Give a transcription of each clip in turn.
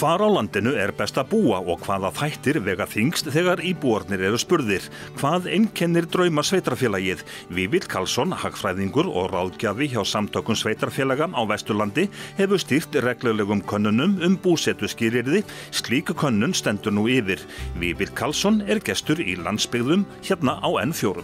Hvar á landinu er best að búa og hvaða þættir vega þingst þegar íbúarnir eru spurðir? Hvað einkennir drauma sveitarfélagið? Vívill Karlsson, hagfræðingur og ráðgjafi hjá samtökun sveitarfélaga á Vesturlandi hefur stýrt reglulegum könnunum um búsetu skýrirði. Slík könnun stendur nú yfir. Vívill Karlsson er gestur í landsbyggðum hérna á N4.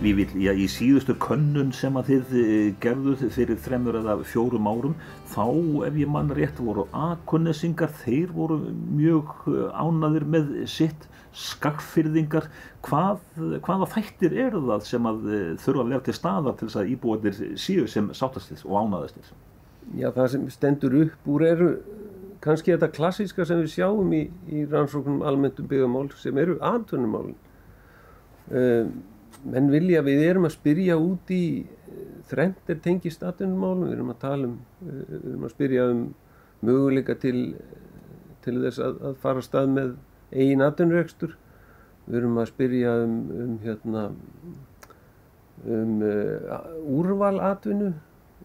Vívill, já, í síðustu könnun sem að þið eh, gerðuð fyrir þremur eða fjórum árum, þá ef ég mann rétt voru aðkunnesingar, þeir voru mjög eh, ánaðir með sitt, skakfyrðingar. Hvað, hvaða þættir eru það sem að eh, þurfa að vera til staðar til þess að íbúaðir síu sem sáttastir og ánaðastir? Já, það sem stendur upp úr eru kannski þetta klassíska sem við sjáum í, í rannsóknum almenntum byggamál sem eru aðtunumálinn. Um, menn vilja, við erum að spyrja út í þrengt er tengist atvinnumálum, við erum að tala um, við erum að spyrja um möguleika til, til þess að, að fara stað með eigin atvinnuregstur, við erum að spyrja um, um hérna, um uh, úrval atvinnu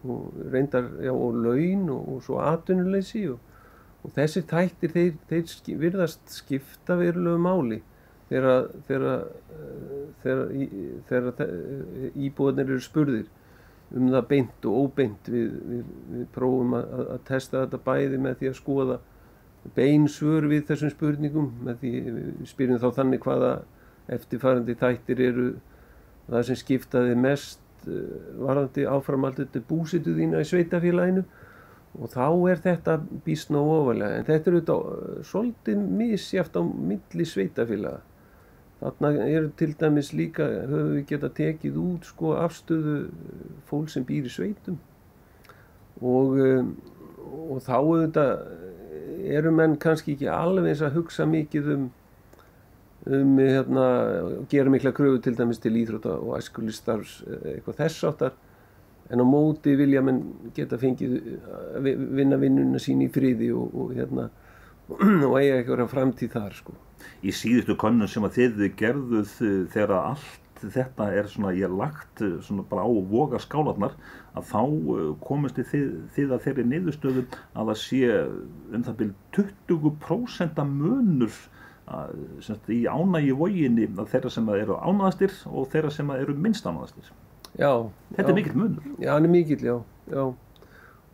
og reyndar, já, og laun og, og svo atvinnuleysi og, og þessi þættir, þeir, þeir virðast skipta verulegu máli þegar, þegar íbúðanir eru spurðir um það beint og óbeint við, við, við prófum að, að testa þetta bæði með því að skoða beinsvör við þessum spurningum með því við spyrjum þá þannig hvaða eftirfærandi þættir eru það sem skiptaði mest varðandi áframaldið búsitu þína í sveitafélaginu og þá er þetta bísna og ofalega en þetta er auðvitað svolítið misjáft á milli sveitafélaga Þarna eru til dæmis líka, höfum við geta tekið út sko afstöðu fólk sem býr í sveitum. Og, um, og þá auðvitað eru menn kannski ekki alveg eins að hugsa mikið um, um hérna, gera mikla kröfu til dæmis til íþrótta og æskulistarfs eitthvað þess áttar en á móti vilja menn geta fengið vinna vinnuna sín í friði og, og hérna og eiga eitthvað framtíð þar sko í síðustu konnun sem að þið gerðuð eh, þegar allt þetta er svona ég lagt eh, svona bara á voga skálanar að þá eh, komist þið, þið að þeirri niðurstöðu að það sé um það byrju 20% munur að, semst, í ánægi voginni að þeirra sem eru ánæðastir og þeirra sem eru minnst ánæðastir. Já. Þetta já. er mikill munur. Já, hann er mikill, já. já.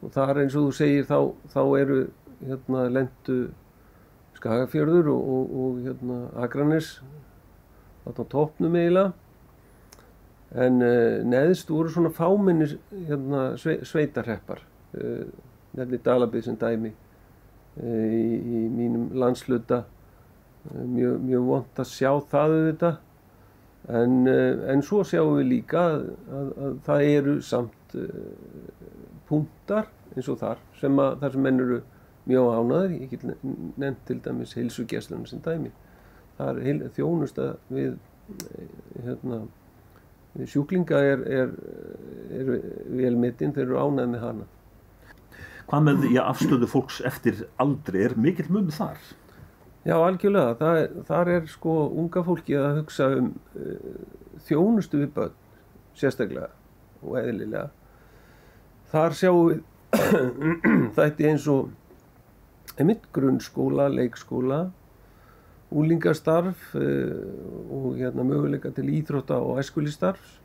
Og það er eins og þú segir þá, þá eru hérna lendu Skagafjörður og, og, og hérna, Akranis þarna tópnum eiginlega. En uh, neðst voru svona fáminnir hérna, sve, sveitarheppar uh, nefnir Dalabið sem dæmi uh, í, í mínum landsluta mjög, mjög vond að sjá það auðvitað. En, en svo sjáum við líka að, að, að það eru samt punktar eins og þar sem að þar sem menn eru mjög ánaður, ég get nefnt til dæmis heilsugjæslunum sem dæmi. Það er heil, þjónusta við, hérna, við sjúklinga er, er, er velmittinn þeir eru ánað með hana. Hvað með því að afstöðu fólks eftir aldri er mikill munum þar? Já, algjörlega, það er, þar er sko unga fólki að hugsa um uh, þjónustu við börn sérstaklega og eðlilega. Þar sjáum við þetta eins og einmitt grunnskóla, leikskóla, úlingastarf uh, og hérna, möguleika til íþrótta og æskulistarfs.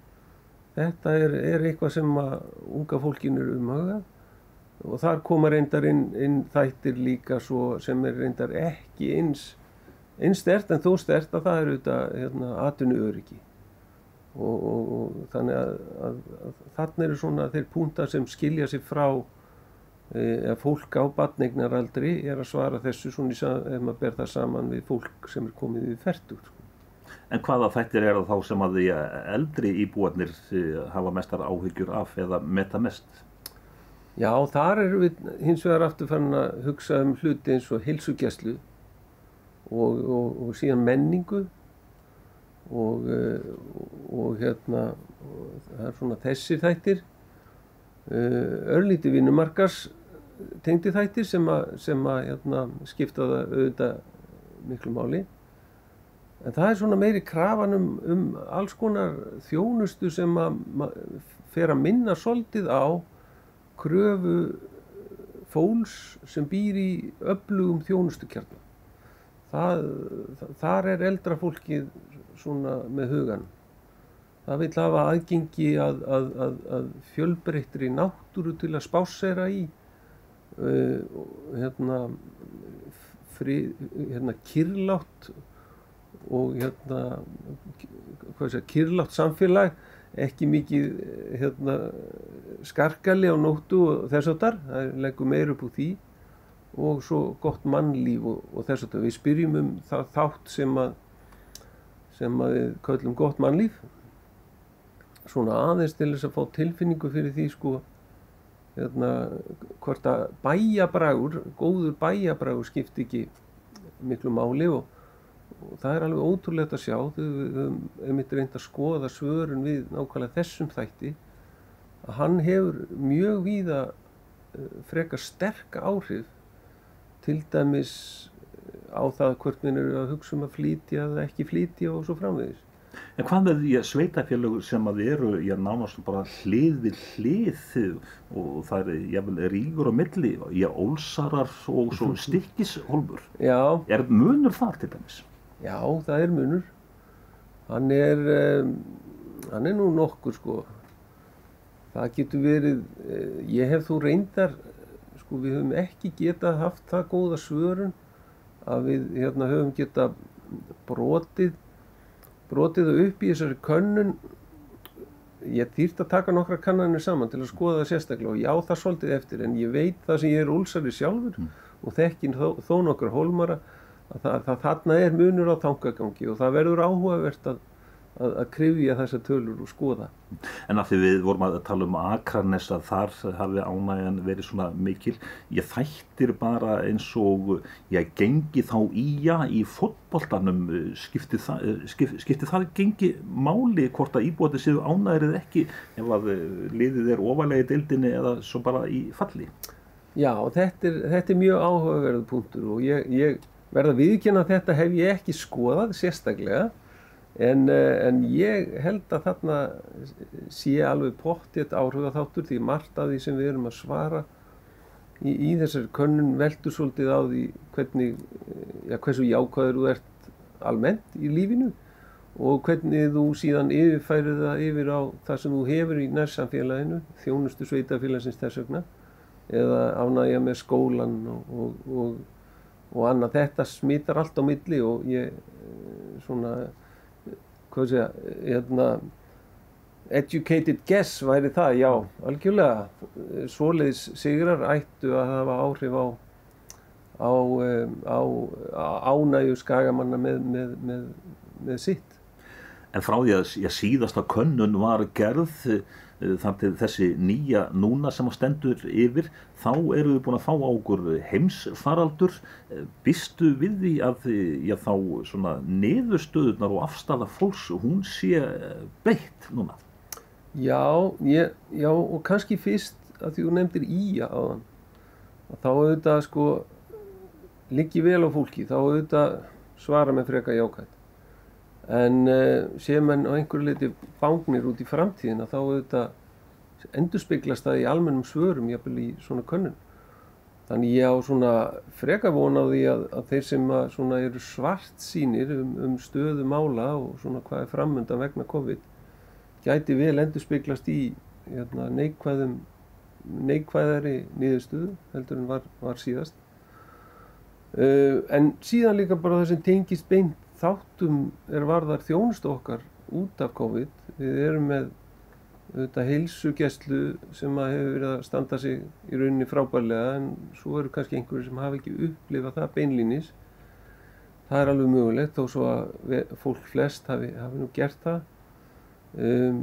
Þetta er, er eitthvað sem unga fólkin eru umhagað og þar koma reyndar inn, inn þættir líka sem er reyndar ekki eins, eins stert en þó stert að það eru þetta hérna, atvinnu öryggi. Og, og, og þannig að, að, að þarna eru svona þeir púntar sem skilja sig frá eða fólk á batningnaraldri er að svara þessu svona ef maður ber það saman við fólk sem er komið við færtur. Sko. En hvaða þættir er það þá sem að því eldri íbúarnir hafa mestar áhyggjur af eða meta mest? Já, þar erum við hins vegar aftur fann að hugsa um hluti eins og hilsugjæslu og, og, og síðan menningu og, og hérna það er svona þessi þættir örlíti vinnumarkars tengdi þættir sem að, sem að hérna, skipta það auðvitað miklu máli. En það er svona meiri krafan um, um alls konar þjónustu sem að fer að minna svolítið á kröfu fólks sem býr í öflugum það, þar er eldra fólkið svona með hugan. Það vil hafa aðgengi að, að, að, að fjölbreyttri náttúru til að spásera í uh, hérna, fri, hérna kyrlátt og hérna sé, kyrlátt samfélag ekki mikið hérna, skarkali á nóttu og þess að þar, það leggur meir upp úr því og svo gott mannlíf og, og þess að þar. Við spyrjum um það þátt sem að sem að við köllum gott mannlíf svona aðeins til þess að fá tilfinningu fyrir því sko hérna, hvort að bæjabrægur, góður bæjabrægur skipti ekki miklu máli og, og það er alveg ótrúlegt að sjá við höfum mitt reynd að skoða svörun við nákvæmlega þessum þætti að hann hefur mjög víða uh, frekar sterk áhrif til dæmis á það hvort minn eru að hugsa um að flítja eða ekki flítja og svo framvegis. En hvað með að sveitafélög sem að eru, ég nánast bara hlið við hlið og það er jafnvel ríkur á milli, ég ólsarar og svo stikkishólmur. Já. Er munur þar til dæmis? Já, það er munur. Hann er, um, hann er nú nokkur sko. Það getur verið, uh, ég hef þú reyndar, sko við höfum ekki getað haft það góða svörun að við hérna höfum getað brotið brotið það upp í þessari könnun ég þýrt að taka nokkra kannanir saman til að skoða það sérstaklega og já það svolítið eftir en ég veit það sem ég er úlsari sjálfur mm. og þekkin þó, þó nokkur hólmara að, það, að þarna er munur á tangagangi og það verður áhugavert að að, að krifja þessa tölur og skoða. En af því við vorum að tala um Akranes að þar hafi ánægjan verið svona mikil, ég þættir bara eins og ég gengi þá íja í fotboltanum, skipti það, skipti, skipti það gengi máli hvort að íbúið séu ánægir eða ekki ef að liðið er ofalega í deildinni eða svo bara í falli? Já, þetta er, þetta er mjög áhugaverð punktur og ég, ég verða viðkynna að þetta hef ég ekki skoðað sérstaklega En, eh, en ég held að þarna sé alveg pottið áhuga þáttur því margt af því sem við erum að svara í, í þessari könnun veldur svolítið á því hvernig, eh, ja, hversu jákvæður þú ert almennt í lífinu og hvernig þú síðan yfirfærið það yfir á það sem þú hefur í nærsamfélaginu, þjónustu sveitafélagsins þess vegna eða ánægja með skólan og, og, og, og annað. Þetta smittar allt á milli og ég eh, svona hvað sé að, hérna, educated guess væri það, já, algjörlega, svoleiðis sigrar ættu að hafa áhrif á, á, á, á ánægu skagamanna með, með, með, með sitt. En frá því að ég síðasta könnun var gerð þar til þessi nýja núna sem á stendur yfir þá eru við búin að fá á okkur heimsfaraldur. Eh, býstu við því að já, þá svona neðustöðunar og afstæða fólks hún sé breytt núna? Já, ég, já og kannski fyrst að því þú nefndir íja á þann þá auðvitað sko liggi vel á fólki þá auðvitað svara með freka jákvæmt en uh, sé menn á einhverju leiti bángnir út í framtíðina þá auðvitað endurspeglast það í almennum svörum jafnvel í svona könnun. Þannig ég á svona freka von á því að, að þeir sem að svona eru svart sínir um, um stöðu mála og svona hvað er framöndan vegna COVID gæti vel endurspeglast í hérna, neikvæðum neikvæðari niðurstöðu heldur en var, var síðast. Uh, en síðan líka bara það sem tengist beint þáttum er varðar þjónustu okkar út af COVID. Við erum með auðvitað heilsugjæslu sem að hefur verið að standa sig í rauninni frábærlega en svo eru kannski einhverju sem hafa ekki upplifað það beinlýnis. Það er alveg mögulegt þó svo að fólk flest hafi, hafi nú gert það. Um,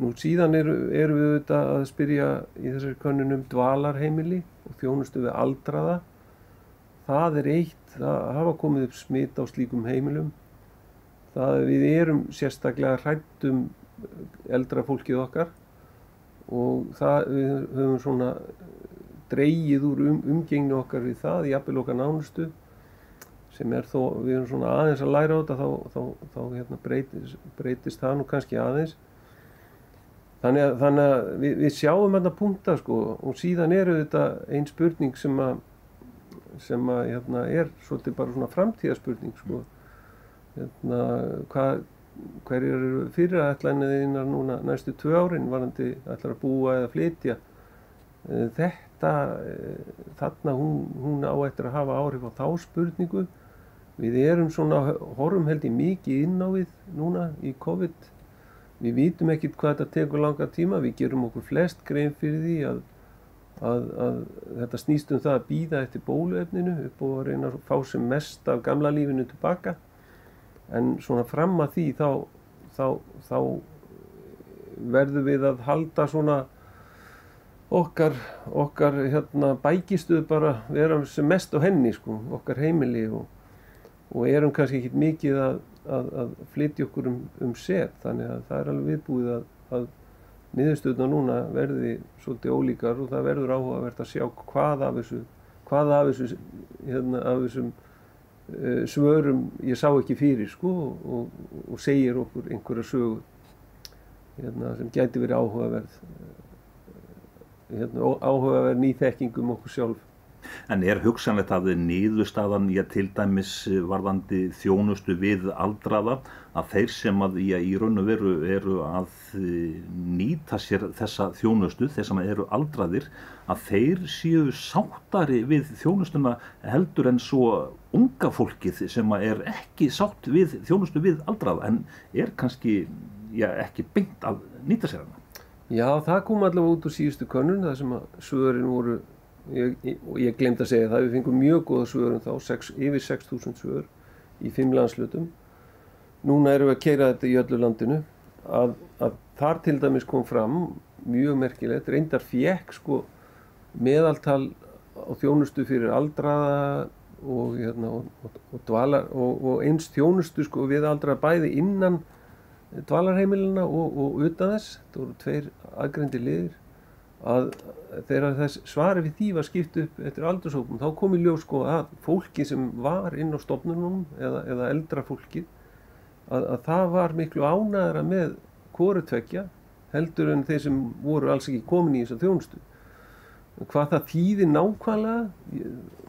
nú síðan eru, eru við auðvitað að spyrja í þessari konunum dvalarheimili og þjónustu við aldraða. Það er eitt það hafa komið upp smitt á slíkum heimilum. Það við erum sérstaklega hrættum eldra fólkið okkar og það við höfum svona dreyið úr um, umgengni okkar við það í appil okkar nánustu sem er þó, við erum svona aðeins að læra á þetta þá, þá, þá hérna breytist, breytist það nú kannski aðeins. þannig að, þannig að við, við sjáum þetta punta sko og síðan eru þetta einn spurning sem að sem að hérna, er svolítið bara svona framtíðaspurning sko. Hérna, hvað hverjir eru fyrirætlanir núna næstu tvö árin varandi ætlar að búa eða flytja? Eh, þetta eh, þarna hún, hún á eftir að hafa áhrif á þá spurningu. Við erum svona horfum held í mikið inn á við núna í COVID. Við vítum ekkert hvað þetta tekur langa tíma. Við gerum okkur flest grein fyrir því að, að, að þetta snýst um það að býða eftir bóluefninu upp og reyna að fá sem mest af gamla lífinu tilbaka. En svona fram að því þá, þá, þá verðum við að halda svona okkar, okkar hérna, bækistuð bara vera sem mest á henni sko, okkar heimili og, og erum kannski ekki mikið að, að, að flytja okkur um, um set. Þannig að það er alveg viðbúið að, niðurstöðuna núna verði svolítið ólíkar og það verður áhugavert að sjá hvað af þessu hvað af þessu hérna, af þessum Eh, svörum ég sá ekki fyrir sko og, og segir okkur einhverja sögur hérna, sem gæti verið áhugaverð eh, hérna, áhugaverð nýþekkingum okkur sjálf. En er hugsanlegt að nýðustafan ég til dæmis varðandi þjónustu við aldraða að þeir sem að ég í raun og veru eru að eh, nýta sér þessa þjónustu, þeir sem eru aldraðir, að þeir séu sáttari við þjónustuna heldur en svo unga fólkið sem er ekki sátt við þjónustu við aldrað en er kannski já, ekki beint að nýta sér hana. Já, það kom allavega út úr síðustu konun það sem að svörin voru ég, og ég glemt að segja það, við fengum mjög goða svörin þá, sex, yfir 6.000 svör í fimm landslutum. Núna erum við að keira þetta í öllu landinu. Að, að þar til dæmis kom fram mjög merkilegt, reyndar fjekk sko meðaltal á þjónustu fyrir aldraða og, hérna, og, og, dvalar, og eins þjónustu sko, við aldrei bæði innan dvalarheimilina og utan þess, þetta voru tveir aðgrendi liðir að þegar þess svari við því var skipt upp eftir aldursóknum þá kom í ljós sko að fólki sem var inn á stofnunum eða, eða eldra fólki að, að það var miklu ánæðara með kórutvekja heldur en þeir sem voru alls ekki komin í þessa þjónustu. Hvað það þýðir nákvæmlega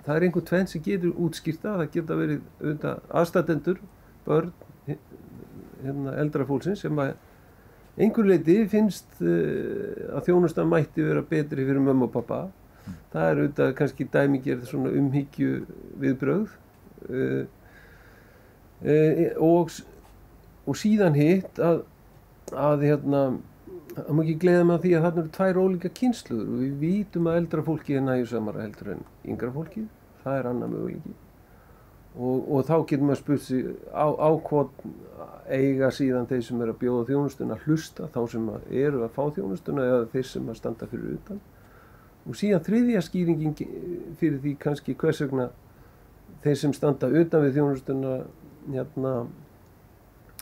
það er einhvern tvenn sem getur útskýrta það geta verið auðvitað aðstætendur börn hérna, eldra fólksins sem að einhver leiti finnst uh, að þjónustan mætti vera betri fyrir mömmu og pappa mm. það er auðvitað kannski dæmigerð svona umhyggju viðbröð uh, uh, og, og síðan hitt að, að hérna það má ekki gleyða með því að þarna eru tvær ólíka kynsluður og við vítum að eldra fólki er næju samara heldur en yngra fólki það er annað möguleiki og, og þá getur maður spurt sig á, á hvort eiga síðan þeir sem eru að bjóða þjónustuna hlusta þá sem eru að fá þjónustuna eða þeir sem að standa fyrir utan. Og síðan þriðja skýringin fyrir því kannski hvers vegna þeir sem standa utan við þjónustuna hérna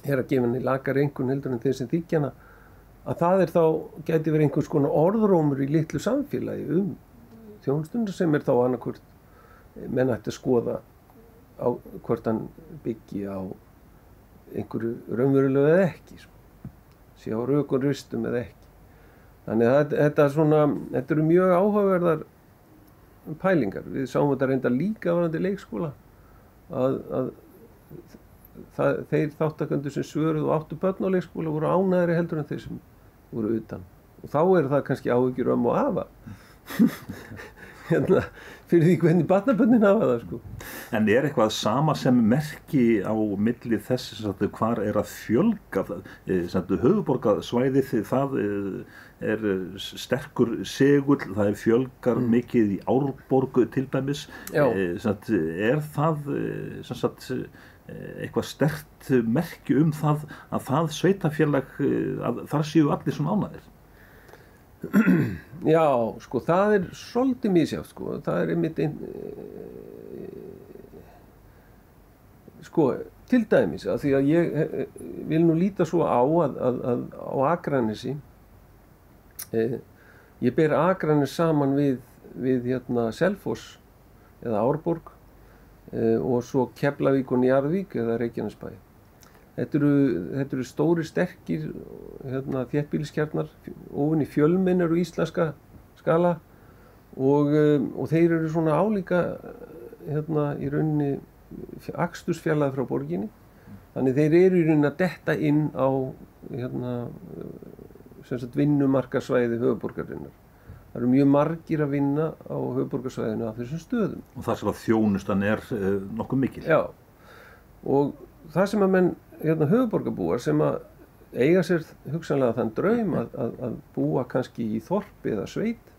er að gefa henni lagar einhvern heldur en þeir sem þykjana að það er þá, geti verið einhvers konar orðrómur í litlu samfélagi um þjónstundar sem er þá annarkvört menn ætti að skoða á hvort hann byggi á einhverju raunverulegu eða ekki sko. sé á raukun rustum eða ekki. Þannig að þetta, svona, þetta eru mjög áhugaverðar pælingar. Við sáum þetta reynda líka varandi leikskóla að, að það, þeir þáttakandur sem svöruð og áttu börn á leikskóla voru ánæðri heldur en þeir sem voru utan. Og þá er það kannski áhyggjur um og afa hérna, fyrir því hvernig batnabönnin hafa það sko. En er eitthvað sama sem merki á milli þess að hvar er að fjölga eh, höfuborgarsvæði það eh, er sterkur segull, það er fjölgar mm. mikið í árborgu til dæmis eh, er það sagt, eitthvað stert merki um það að það sveitafélag að þar séu allir svona ánæðir Já, sko það er svolítið mísjátt sko. Það er einmitt ein, sko til dæmis að því að ég vil nú líta svo á að, að, að á Akranissi eh, ég ber Akranis saman við, við hérna Selfoss eða Árborg uh, og svo Keflavík og Njarðvík eða Reykjanesbæ Þetta eru, þetta eru stóri sterkir hérna, þéttbíliskjarnar, ofinni fjölmennar og íslenska skala og, um, og þeir eru svona álíka hérna, í rauninni axtusfjallaði frá borginni. Þannig þeir eru í rauninni að detta inn á hérna, vinnumarkarsvæði höfuborgarinnar. Það eru mjög margir að vinna á höfuborgarsvæðinu af þessum stöðum. Og það sem að þjónustan er uh, nokkuð mikil. Já, og það sem að menn hérna, höfuborgarbúar sem að eiga sér hugsanlega þann draum að, að, að búa kannski í þorpi eða sveit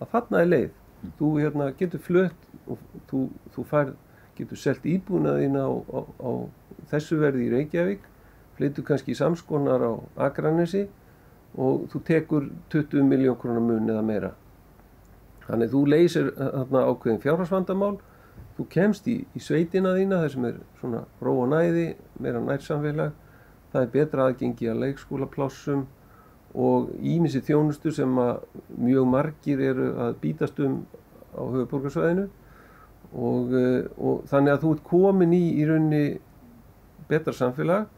að þarna er leið. Mm. Þú hérna, getur flött og þú, þú fær, getur selt íbúnaðina á, á, á þessu verði í Reykjavík, flyttu kannski í samskonar á Akranesi og þú tekur 20 miljón krónar mun eða meira. Þannig þú leysir þarna ákveðin fjárhagsvandamál þú kemst í, í sveitina þína þar sem er svona ró og næði, meira nærsamfélag, það er betra aðgengi að leikskólaplássum og ímissi þjónustu sem að mjög margir eru að bítast um á höfuborgarsvæðinu og, eh, og þannig að þú ert komin í í raunni betra samfélag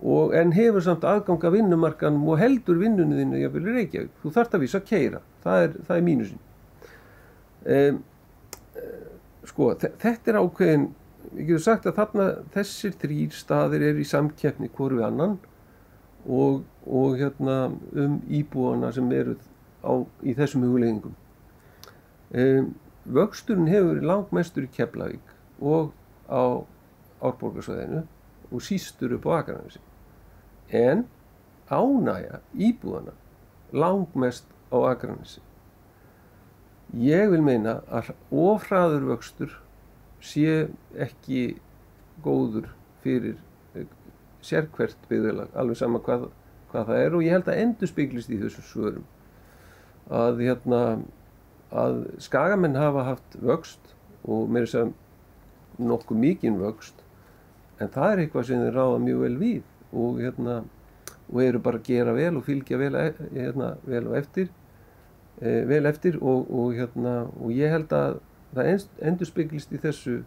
og en hefur samt aðgang að vinnumarkanum og heldur vinnunni þínu jáfnvel í Reykjavík. Þú þarfst að vísa að keira, það er, er mínusin. Um, sko þetta er ákveðin við getum sagt að þarna þessir þrýr staðir er í samkeppni hverju annan og, og hérna um íbúana sem eru á, í þessum hugleggingum um, vöxturinn hefur langmestur í Keflavík og á Árborgarsvæðinu og sístur upp á Akarnansi en ánægja íbúana langmest á Akarnansi Ég vil meina að ofraður vöxtur sé ekki góður fyrir eh, sérkvert byggðalag, alveg sama hvað, hvað það er og ég held að endur spiklist í þessu svörum. Að, hérna, að skagamenn hafa haft vöxt og mér er þess að nokkuð mikinn vöxt en það er eitthvað sem þeir ráða mjög vel við og, hérna, og eru bara að gera vel og fylgja vel, e, hérna, vel og eftir vel eftir og, og, hérna, og ég held að það endur speglist í þessu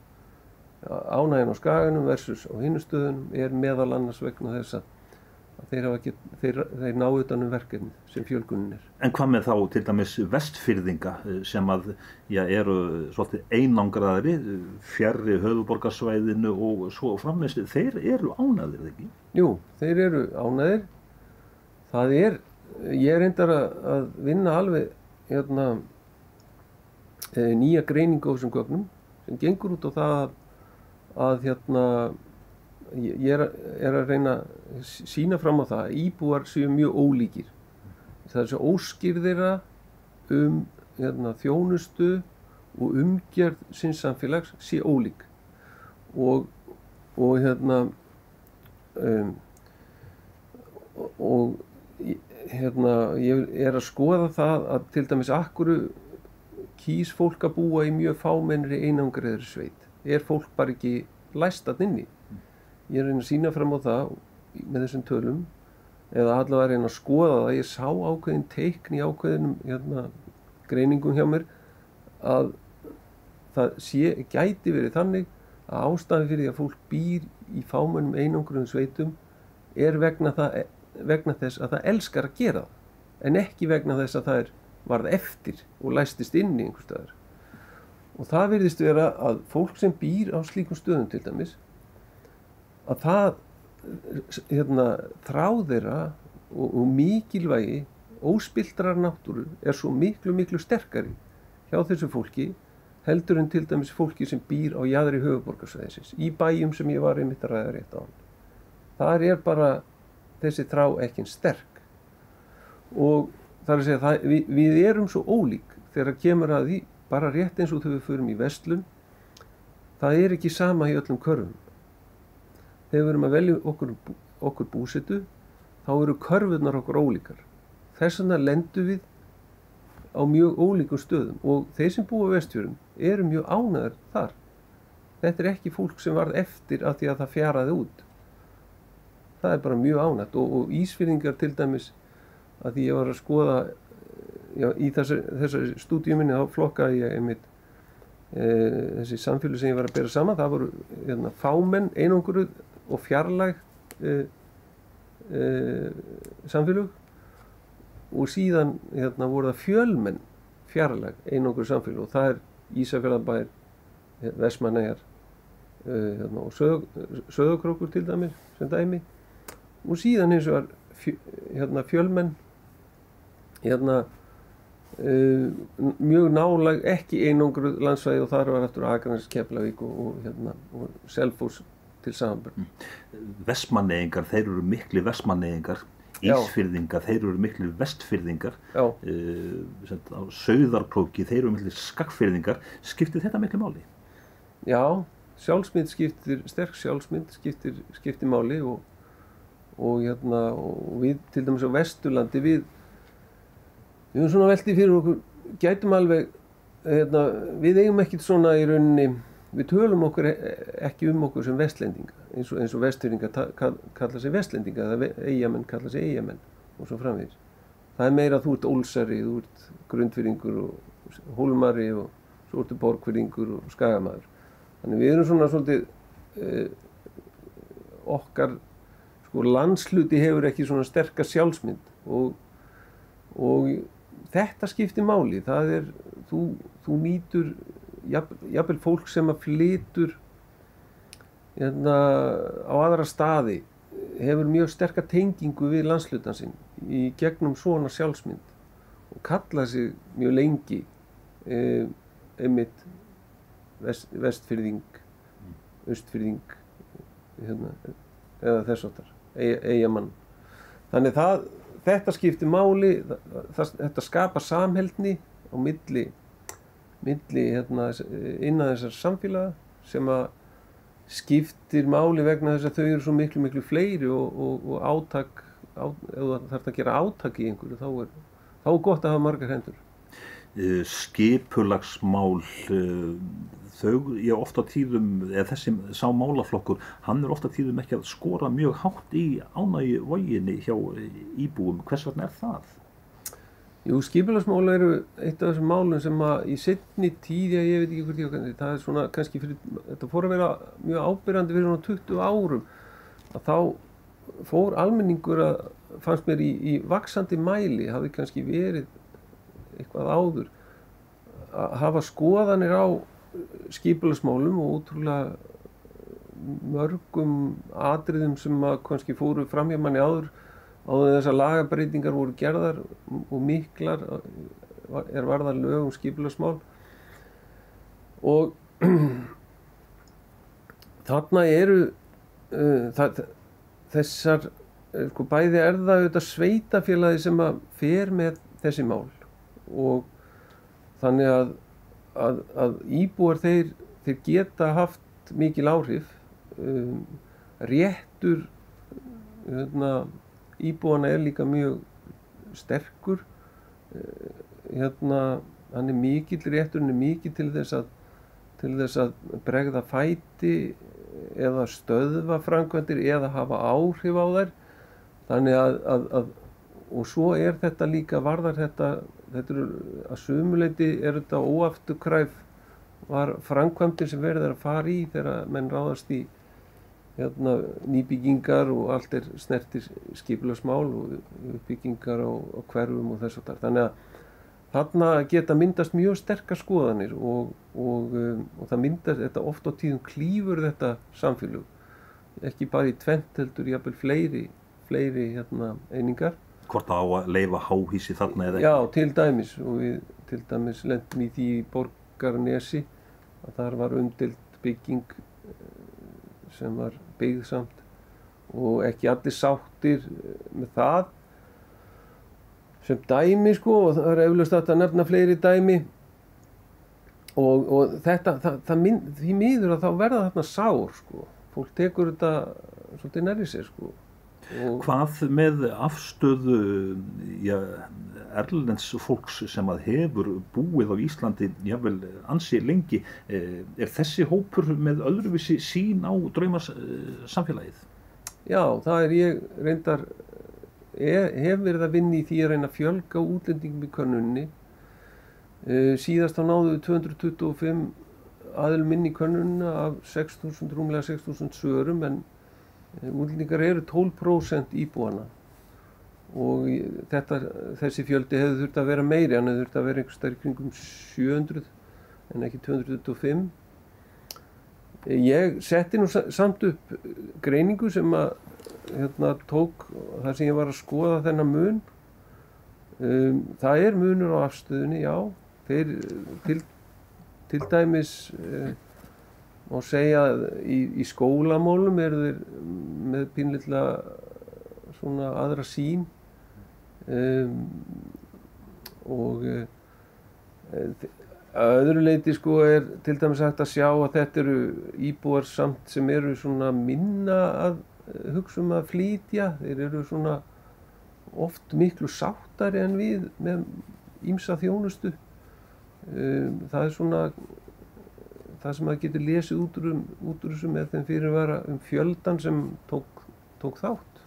ánægin á skaganum versus á hinnustöðunum er meðal annars vegna þess að þeir, ekki, þeir, þeir ná utanum verkefni sem fjölgunin er. En hvað með þá til dæmis vestfyrðinga eh, sem að já, eru svolítið einangraðri fjarrri höfuborgarsvæðinu og svo frammeins, þeir eru ánæðir ekki? Jú, þeir eru ánæðir. Það er, ég er reyndar að vinna alveg hérna, e, nýja greiningu á þessum gögnum sem gengur út á það að, að hérna, ég er, er að reyna að sína fram á það að íbúar séu mjög ólíkir. Það er svo óskýrðira um hérna, þjónustu og umgjörð sinns samfélags sé ólík og, og hérna um, og hérna, ég er að skoða það að til dæmis akkuru kýs fólk að búa í mjög fámennri einangriðri sveit. Er fólk bara ekki læstat inni? Ég er að reyna að sína fram á það með þessum tölum eða allavega að reyna að skoða það. Ég sá ákveðin teikn í ákveðinum hérna, greiningum hjá mér að það sé, gæti verið þannig að ástafi fyrir því að fólk býr í fámennum einangriðum sveitum er vegna það vegna þess að það elskar að gera en ekki vegna þess að það er varð eftir og læstist inn í einhver staðar. Og það virðist vera að fólk sem býr á slíkum stöðum til dæmis að það hérna, þráðira og, og mikilvægi óspildrar náttúru er svo miklu miklu sterkari hjá þessu fólki heldur en til dæmis fólki sem býr á jæðri höfuborgarsvæðisins í bæjum sem ég var einmitt að ræða rétt á hann þar er bara þessi þrá ekki sterk. Og það er að segja það, við, við erum svo ólík þegar kemur að því bara rétt eins og þegar við förum í vestlun það er ekki sama í öllum körfum. Þegar við erum að velja okkur, okkur búsitu þá eru körfunar okkur ólíkar. Þess vegna lendum við á mjög ólíkum stöðum og þeir sem búa vestfjörum eru mjög ánæður þar. Þetta er ekki fólk sem varð eftir að því að það fjaraði út það er bara mjög ánætt og, og Ísfyrðingar til dæmis að því ég var að skoða já, í þessari, þessari stúdíuminni þá flokkaði ég einmitt e, þessi samfélag sem ég var að bera saman. Það voru hérna, fámenn, einanguruð og fjarlæg uh, uh, samfélög. Og síðan hérna, voru það fjölmenn fjarlag einokkur samfélag og það er Ísafjörðabær, Vestmanæjar uh, hérna, og Söð, Söðokrókur til dæmis sem dæmi og síðan eins og hérna, fjölmenn hérna Uh, mjög nálag ekki einangru landsvæði og þar var eftir Akranes, Keflavík og, og, hérna, og Selfos til samanbörn. Mm. Vestmanneyingar, þeir eru miklu vestmanneyingar, Ísfyrðingar, þeir eru miklu vestfyrðingar, uh, Sauðarpróki, þeir eru miklu skakkfyrðingar. Skiptir þetta miklu máli? Já, sjálfsmynd skiptir, sterk sjálfsmynd skiptir, skiptir máli og, og hérna, við til dæmis á Vesturlandi við Við höfum svona veldið fyrir okkur, gætum alveg, hérna, við eigum ekkert svona í rauninni, við tölum okkur e, ekki um okkur sem vestlendinga, eins og, eins og vestfyrringa kalla sig vestlendinga, eða eigamenn kalla sig eigamenn og svo framvegis. Það er meira að þú ert ólsari, þú ert grundfyrringur og hólmari og svo ertu borgfyrringur og skagamæður. Þannig við erum svona svolítið, eh, okkar, sko landsluti hefur ekki svona sterkast sjálfsmynd. Og, og þetta skiptir máli, það er, þú, þú nýtur, jafnvel fólk sem að flytur hérna, á aðra staði hefur mjög sterkar tengingu við landslutansinn í gegnum svona sjálfsmynd. Og kalla sig mjög lengi e, einmitt vest, vestfyrðing, östfyrðing hérna, eða þess áttar, eigamann. Þannig það þetta skiptir máli, það, þetta skapar samheldni á milli, milli hérna, innan þessar samfélaga sem að skiptir máli vegna þess að þau eru svo miklu miklu fleiri og, og, og átak, á, ef þú þarf að gera átak í einhverju þá er, þá er gott að hafa margar hendur. Eh, skipulagsmál eh, þau, ég ofta tíðum eða þessi sá málaflokkur hann er ofta tíðum ekki að skora mjög hátt í ánægi voginni hjá íbúum, hvers vegna er það? Jú, skipulagsmála eru eitt af þessum málum sem að í setni tíð, já ég veit ekki hvort ég það er svona kannski fyrir, þetta fór að vera mjög ábyrjandi fyrir svona 20 árum að þá fór almenningur að fannst mér í, í vaksandi mæli, hafi kannski verið eitthvað áður að hafa skoðanir á skipilagsmálum og útrúlega mörgum atriðum sem að kannski fóru fram hjá manni áður áður þess að lagabreitingar voru gerðar og miklar er varðar lög um skipilagsmál og þarna eru uh, það, þessar sko bæði er það auðvitað sveitafélagi sem að fer með þessi mál og þannig að, að, að íbúar þeir, þeir geta haft mikil áhrif um, réttur hérna, íbúana er líka mjög sterkur uh, hérna, hann er mikill réttur, hann er mikill til þess að til þess að bregða fæti eða stöðva framkvæmdir eða hafa áhrif á þær. Þannig að, að, að og svo er þetta líka varðar þetta þetta eru að sumuleiti er þetta óafturkræf var framkvæmdir sem verður að fara í þegar menn ráðast í hérna, nýbyggingar og allt er snertir skipilagsmál og uppbyggingar á, á hverfum og þess og þar. Þannig að þarna geta myndast mjög sterkar skoðanir og, og, um, og það myndast, þetta oft á tíðum klýfur þetta samfélag. Ekki bara í tvent heldur, jáfnveil fleiri, fleiri hérna, einingar hvort það á að leifa háhísi þarna eða ekki? Já, til dæmis og við til dæmis lendum í því borgarnesi að þar var umdilt bygging eh, sem var byggðsamt og ekki allir sáttir eh, með það. Sem dæmi sko og það er eflust að nefna fleiri dæmi. Og, og þetta það, það minn, því miður að þá verða þarna sár sko. Fólk tekur þetta svolítið nærið sér sko Hvað með afstöðu ja, erlends fólks sem að hefur búið á Íslandi jável ansi lengi, eh, er þessi hópur með öðruvísi sín á draumarsamfélagið? Já, það er ég reyndar, er, hef verið að vinni í því að reyna fjölga útlendingum í kannunni. Eh, síðast á náðu 225 aðlum inn í kannunna af 6.000, rúmlega 6.000 sörum en útlendingar eru 12% íbúana og þetta, þessi fjöldi hefur þurft að vera meiri, hann hefur þurft að vera einhver starf kringum 700 en ekki 225. Ég setti nú samt upp greiningu sem að hérna, tók þar sem ég var að skoða þennan mun. Um, það er munur á afstöðunni, já. Þeir til, til dæmis uh, má segja í, í skólamólum eru þeir með pínleitlega svona aðra sín um, og uh, að öðru leiti sko er til dæmis hægt að sjá að þetta eru íbúar samt sem eru svona minna að hugsa um að flytja, þeir eru svona oft miklu sáttari en við með ímsa þjónustu. Um, það er svona það sem að getur lesið út úr, um, út úr þessu með þeim fyrirvara um fjöldan sem tók, tók þátt.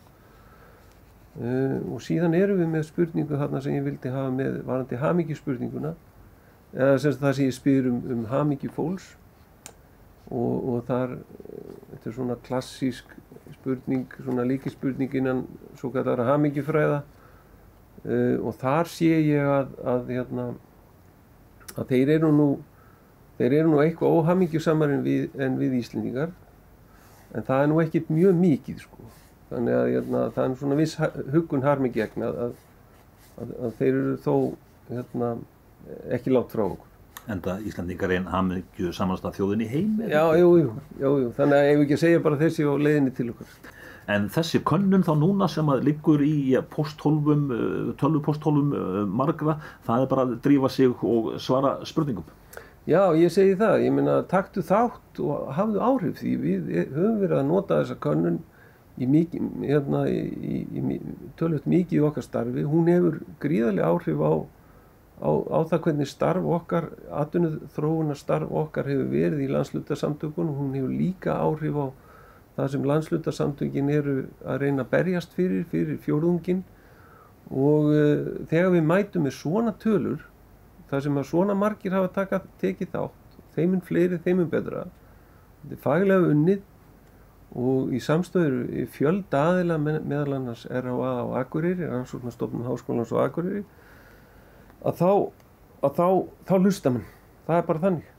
Uh, og síðan erum við með spurningu þarna sem ég vildi hafa með varandi hamingjuspurninguna eða sem það sem ég spyr um, um hamingju fólks. Og, og þar þetta er svona klassísk spurning, svona líkispurning innan svo kallara hamingjufræða. Uh, og þar sé ég að, að, hérna, að þeir eru nú þeir eru nú eitthvað óhamingjusamar en við, en við Íslendingar en það er nú ekkit mjög mikið sko þannig að hérna, það er svona viss hugun harmi gegn að, að, að þeir eru þó hérna, ekki látt frá okkur. Enda Íslandingar einn hamingju samanstað þjóðin í heim? Já, jú, jú, jú, jú, þannig að ef við ekki að segja bara þessi á leiðinni til okkur. En þessi könnun þá núna sem að liggur í posthólfum, tölvupostólfum margra, það er bara að drífa sig og svara spurningum? Já, ég segi það, ég meina taktu þátt og hafðu áhrif því við höfum verið að nota þessa könnun í, hérna, í, í tölvöld mikið í okkar starfi, hún hefur gríðarlega áhrif á, á, á það hvernig starf okkar, atvinnuð þróunar starf okkar hefur verið í landslutasamtökun, hún hefur líka áhrif á það sem landslutasamtökin eru að reyna að berjast fyrir, fyrir fjórðungin og uh, þegar við mætum með svona tölur, það sem að svona margir hafa taka, tekið þátt, þeiminn fleiri, þeiminn betra, þetta er faglega unnið og í samstöður fjöld aðila með, meðal annars RHA á Akureyri, Rannsóknarstofnun Háskólans á Akureyri að þá, að þá, þá hlusta mann, það er bara þannig.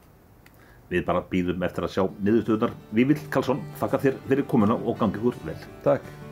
Við bara býðum eftir að sjá niðurstöðunar. Vívill Karlsson, þakka þér fyrir komuna og gangið úr vel. Takk.